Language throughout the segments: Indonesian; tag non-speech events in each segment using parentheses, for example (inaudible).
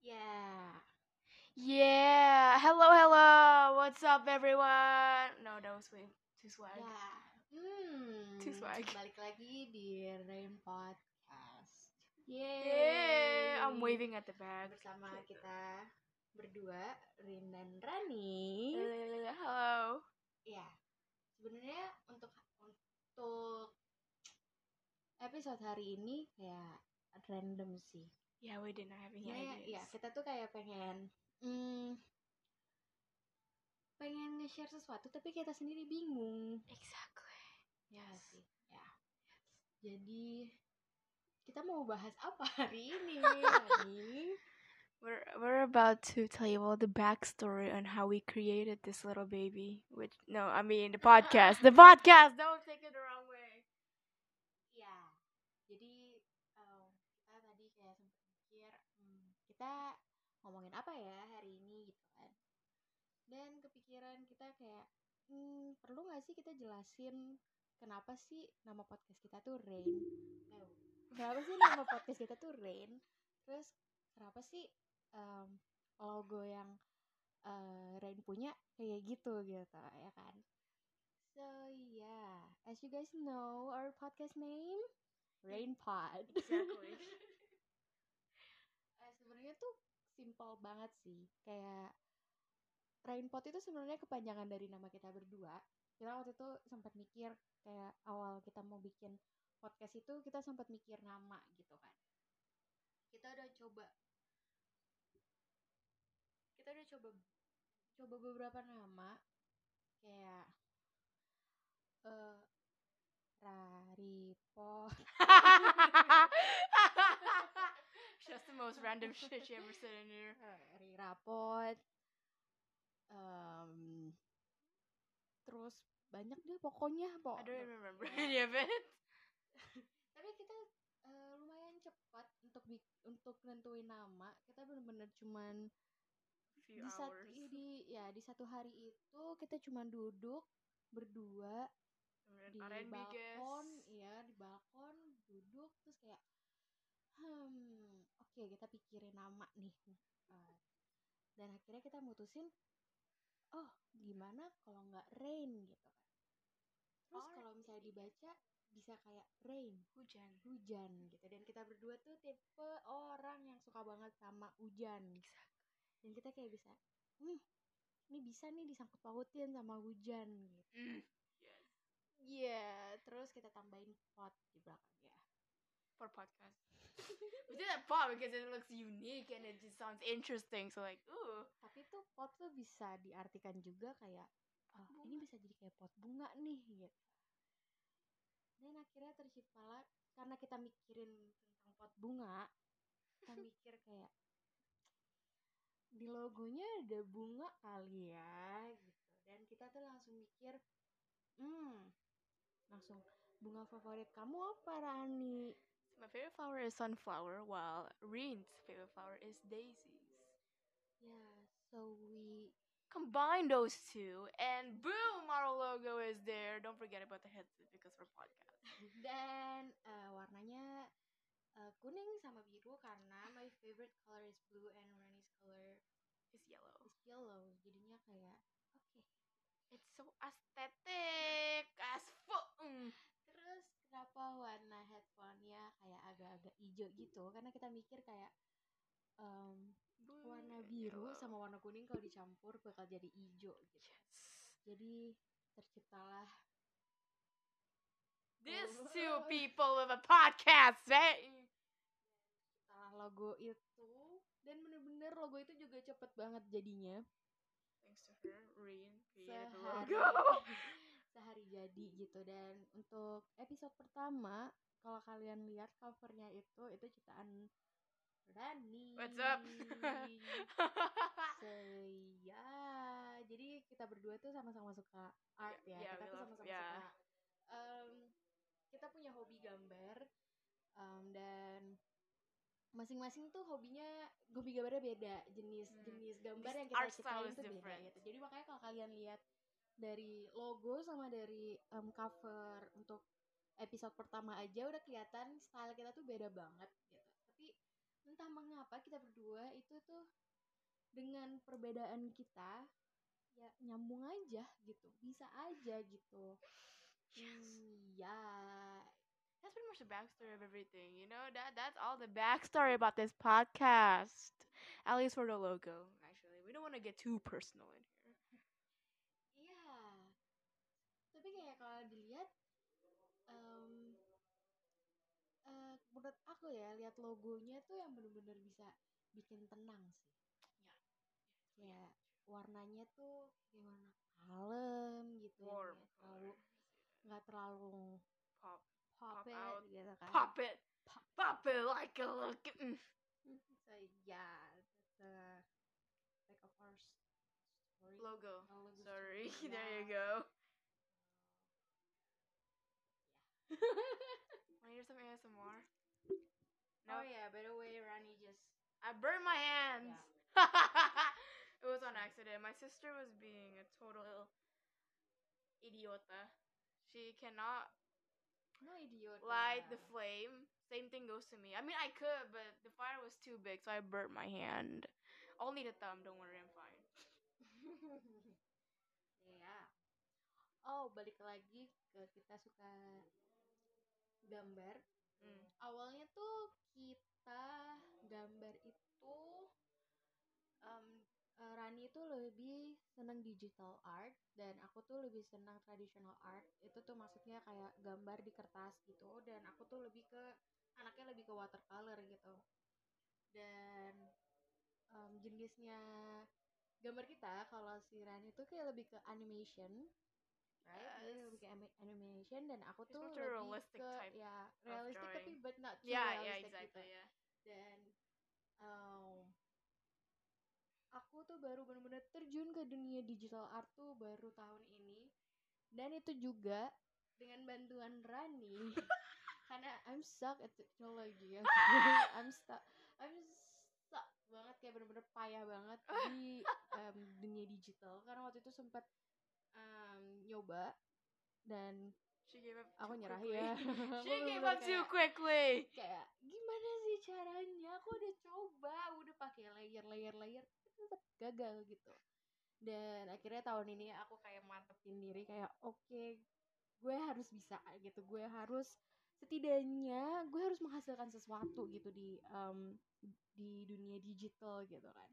Yeah. Yeah. Hello, hello. What's up, everyone? No, that was way too swag. Ya. Hmm. Too swag. Balik lagi di Rain Podcast. Yeah. I'm waving at the back. Bersama kita berdua, Rin dan Rani. Uh, hello. Ya. Sebenarnya untuk untuk episode hari ini kayak random sih. Yeah, we didn't have any Sebenarnya ideas. ya kita tuh kayak pengen hmm, pengen nge-share sesuatu tapi kita sendiri bingung. Exactly. Ya Yes. sih. Ya. Jadi kita mau bahas apa (laughs) hari ini? We're we're about to tell you all the backstory on how we created this little baby. Which no, I mean the podcast. The podcast. Don't take it the wrong way. ya. Jadi em, kita tadi kayak sempat mikir hmm, kita ngomongin apa ya hari ini gitu kan. Dan kepikiran kita kayak hmm, perlu nggak sih kita jelasin kenapa sih nama podcast kita tuh Rain? Kenapa sih nama podcast kita tuh Rain? Terus kenapa sih em, logo yang eh, Rain punya kayak gitu gitu ya kan? So yeah, as you guys know, our podcast name Rain Pod. Exactly. Sebenarnya tuh simple banget sih. Kayak Rainpot itu sebenarnya kepanjangan dari nama kita berdua. Kita waktu itu sempat mikir kayak awal kita mau bikin podcast itu kita sempat mikir nama gitu kan. Kita udah coba kita udah coba coba beberapa nama kayak eh Raripot (laughs) Just the most random shit you ever said in here. (laughs) Ri rapot em, terus banyak deh pokoknya I pok don't remember any of it. (laughs) tapi kita eh, lumayan cepat untuk untuk nentuin nama kita bener-bener cuman Few di satu hours. di ya di satu hari itu kita cuman duduk berdua Kemudian di balkon iya di balkon duduk terus kayak hmm oke kita pikirin nama nih Eh, dan akhirnya kita mutusin oh gimana kalau nggak rain gitu kan terus Oh, kalau misalnya dibaca bisa kayak rain Hujan. hujan gitu dan kita berdua tuh tipe orang yang suka banget sama hujan dan kita kayak bisa hmm ini bisa nih disangkut pautin sama hujan gitu Mm. Yes. Iya, terus kita tambahin pot di belakangnya. For podcast. we did that part because it looks unique and it just sounds interesting. So like, ooh. Tapi tuh pot tuh bisa diartikan juga kayak, oh, ini bisa jadi kayak pot bunga nih gitu. Dan akhirnya terciptalah karena kita mikirin tentang pot bunga, kita (laughs) mikir kayak di logonya ada bunga kali ya gitu. Dan kita tuh langsung mikir, hmm, langsung bunga favorit kamu apa Rani? My favorite flower is sunflower, while Reen's favorite flower is daisies. Yeah, so we Combine those two, and boom, our logo is there. Don't forget about the headset because we're podcast. (laughs) dan eh, warnanya eh, kuning sama biru karena my favorite color is blue and Rani's color It's yellow. is yellow. Jadinya kayak oke. It's so aesthetic as fuck. Mm. Kenapa warna headphone-nya kayak agak-agak hijau gitu? Karena kita mikir kayak Blue warna biru sama warna kuning kalau dicampur bakal jadi hijau gitu. Yes. Jadi terciptalah These Oh. two people with a podcast, eh? salah logo itu dan bener-bener logo itu juga cepet banget jadinya. Thanks to her, Reen created logo. (laughs) sehari jadi gitu. Dan untuk episode pertama kalau kalian lihat covernya itu itu ciptaan Rani. What's up? so ya. Jadi kita berdua tuh sama-sama suka art ya Yeah, kita we tuh sama-sama yeah. suka em, kita punya hobi gambar em, dan masing-masing tuh hobinya hobi gambarnya beda. Jenis Hmm. jenis gambar This yang kita ciptain tuh beda gitu. Jadi makanya kalau kalian lihat dari logo sama dari em, cover untuk episode pertama aja udah kelihatan style kita tuh beda banget gitu tapi entah mengapa kita berdua itu tuh dengan perbedaan kita ya nyambung aja gitu bisa aja gitu iya That's pretty much the backstory of everything. You know that that's all the backstory about this podcast. At least for the logo. Actually, we don't want to get too personal in here. iya tapi kayak kalau dilihat em, eh, menurut aku ya lihat logonya tuh yang bener-bener bisa bikin tenang sih Ya. ya warnanya tuh kayak warna kalem gitu yang Warm nggak terlalu nggak terlalu Pop, pop, Pop it out. gitu kan pop it, pop it like a little kitten. (laughs) so yeah that's the back of our story Logo. Logo Sorry, (laughs) story, there you (laughs) yeah. go. Want to hear some ASMR? Oh yeah by the way Rani just I burned my hands. (laughs) it was on accident. My sister was being a total idiota. She cannot no idiot light the flame. Same thing goes to me. I mean, I could, but the fire was too big, so I burnt my hand. Only the thumb. Don't worry, I'm fine. (laughs) Iya. Oh, balik lagi ke kita suka gambar. Mm. Awalnya tuh kita gambar itu eh, Rani itu lebih senang digital art dan aku tuh lebih senang traditional art. Itu tuh maksudnya kayak gambar di kertas gitu dan aku tuh lebih ke anaknya lebih ke watercolor gitu. Dan em, jenisnya gambar kita kalau si Rani tuh kayak lebih ke animation right Dia Yes. lebih ke ani- animation dan aku It's tuh lebih realistic ke type ya realistic tapi but not too Yeah, yeah, realistic exactly. gitu Yeah. dan um, aku tuh baru bener-bener terjun ke dunia digital art tuh baru tahun ini dan itu juga dengan bantuan Rani (laughs) karena I'm stuck at technology (laughs) ya I'm stuck I'm stuck banget kayak bener-bener payah banget di em, (laughs) dunia digital karena waktu itu sempat em, nyoba dan She gave up. aku too nyerah ya. (laughs) She gave up too kayak- quickly. kayak gimana sih caranya? Aku udah coba udah pakai layer layer layer tetap gagal gitu. Dan akhirnya tahun ini aku kayak mantepin diri kayak oke gue harus bisa gitu. Gue harus setidaknya gue harus menghasilkan sesuatu gitu di em, di dunia digital gitu kan.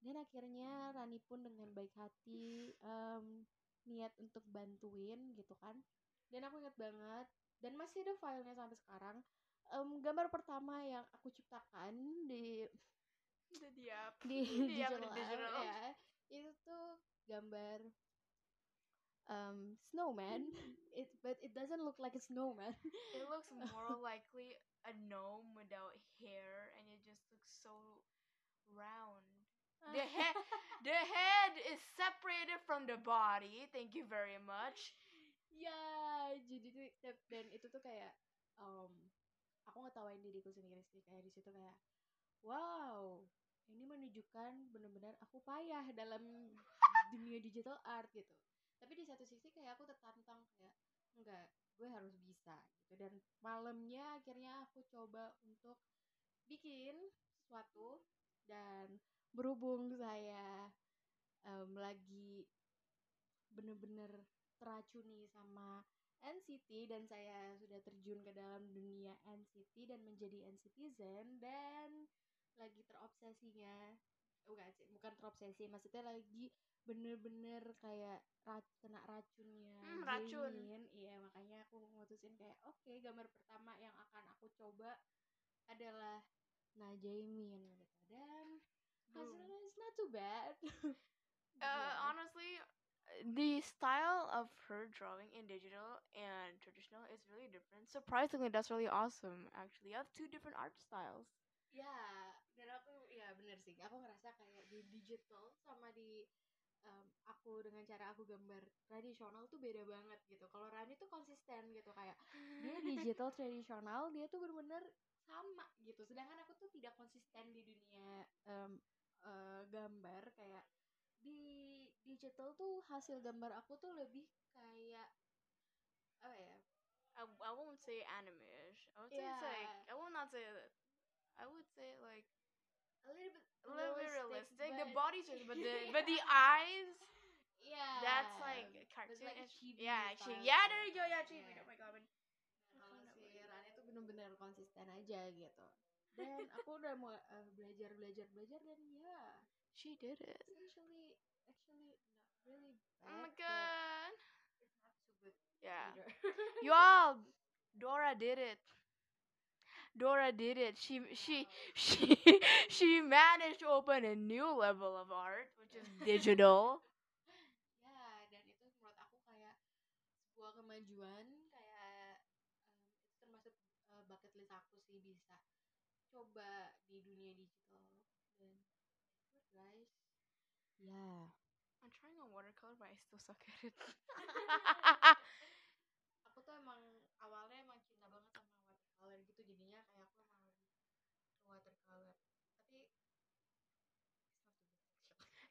Dan akhirnya Rani pun dengan baik hati em, niat untuk bantuin gitu kan. Dan aku ingat banget dan masih ada filenya sampai sekarang. Em, gambar pertama yang aku ciptakan di di Di app digital, di digital. ya itu tuh gambar um, snowman. (laughs) It but it doesn't look like a snowman. (laughs) It looks more likely a gnome without hair, and it just looks so round. The (laughs) head, the head is separated from the body. Thank you very much. ya jadi tuh dan- itu tuh kayak um, aku ngetawain diriku sendiri sih kayak di situ kayak wow ini menunjukkan benar-benar aku payah dalam dunia digital art gitu tapi di satu sisi kayak aku tertantang kayak enggak gue harus bisa gitu dan malamnya akhirnya aku coba untuk bikin sesuatu dan berhubung saya em, lagi bener-bener teracuni sama NCT dan saya sudah terjun ke dalam dunia NCT dan menjadi NCTzen dan lagi terobsesinya bukan sih bukan terobsesi maksudnya lagi bener-bener kayak ra- kena racunnya Hmm, racun. Iya makanya aku memutusin kayak oke gambar pertama yang akan aku coba adalah nah Jaemin gitu dan Boom. hasilnya it's not too bad (laughs) Uh, honestly, the style of her drawing in digital and traditional is really different. Surprisingly, that's really awesome. Actually, you have two different art styles. Ya, dan aku ya bener sih. Aku ngerasa kayak di digital sama di em, aku dengan cara aku gambar tradisional tuh beda banget gitu. Kalau Rani tuh konsisten gitu kayak dia (laughs) digital tradisional dia tuh bener-bener sama gitu. Sedangkan aku tuh tidak konsisten di dunia em, eh, gambar kayak di digital tuh hasil gambar aku tuh lebih kayak apa ya? I, I won't say anime-ish. I would say it's like Yeah. I will not say that. I would say like a little bit a little bit realistic. The body's just, but the (laughs) but the eyes. yeah That's like cartoon. like yeah, actually, yeah, there you go. Yeah, chibi. Yeah. Oh my god. kalau si Rani tuh bener-bener konsisten aja gitu dan aku udah mau eh, belajar belajar belajar dan ya She did it. it's actually actually not really bad Oh my god. it's not so good Yeah. (laughs) You all, Dora did it. Dora did it. She she she (laughs) she managed to open a new level of art, which is (laughs) digital. ya dan itu menurut aku kayak sebuah kemajuan kayak em, itu termasuk eh, bucket list aku sih bisa coba on watercolor, but I still suck at it. aku tuh emang awalnya emang cinta banget sama watercolor gitu jadinya kayak aku emang watercolor tapi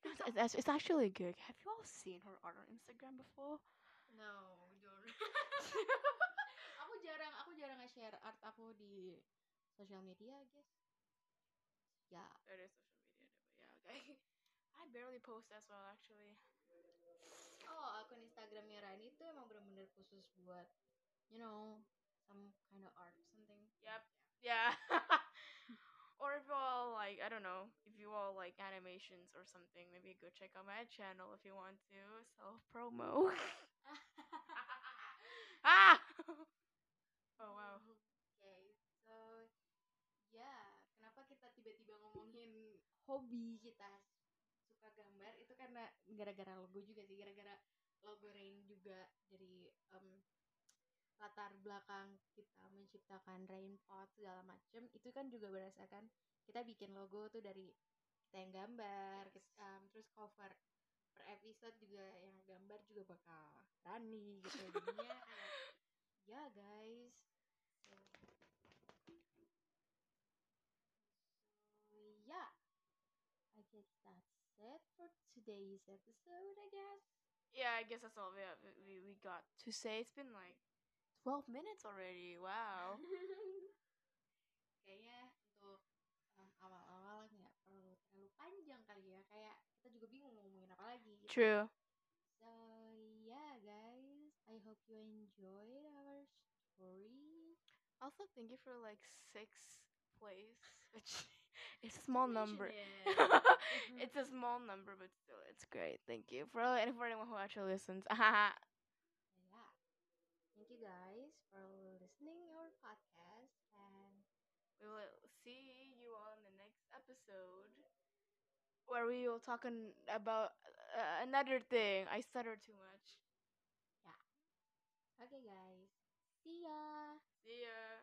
it's it's, it's, actually good. Have you all seen her art on Instagram before? no we don't (laughs) aku jarang aku jarang nge-share art aku di sosial media guys ya That is social media, but yeah, okay. (laughs) I barely post as well, actually. Oh akun Instagramnya Rani itu emang bener-bener khusus buat you know some kind of art something Yep. Yeah. (laughs) or if you all like, I don't know, if you all like animations or something, maybe go check out my channel if you want to self promo. (laughs) (laughs) ah. oh wow. Oke, so ya kenapa kita tiba-tiba ngomongin hobi kita suka gambar itu karena gara-gara logo juga sih, gara-gara logo Rain juga dari em, latar belakang kita menciptakan rain pot segala macem itu kan juga berdasarkan kita bikin logo tuh dari kita yang gambar, Yes. kita- em, terus cover per episode juga yang gambar juga bakal Rani gitu jadinya (laughs) ya guys today's episode I guess Yeah, I guess that's all we, have, we we got to say. It's been like twelve minutes already. Wow. (laughs) kayaknya untuk em, awal-awal nggak perlu terlalu panjang kali ya kayak kita juga bingung mau ngomongin apa lagi gitu. True. so yeah guys I hope you enjoyed our story Also, thank you for like six plays, which (laughs) it's a small number. (laughs) It's a small number, but still, it's great. Thank you for and for anyone who actually listens. (laughs) Yeah thank you guys for listening to our podcast and we will see you all in the next episode, where we will talk an- about uh, another thing. I stutter too much. Yeah. Okay guys see ya See ya.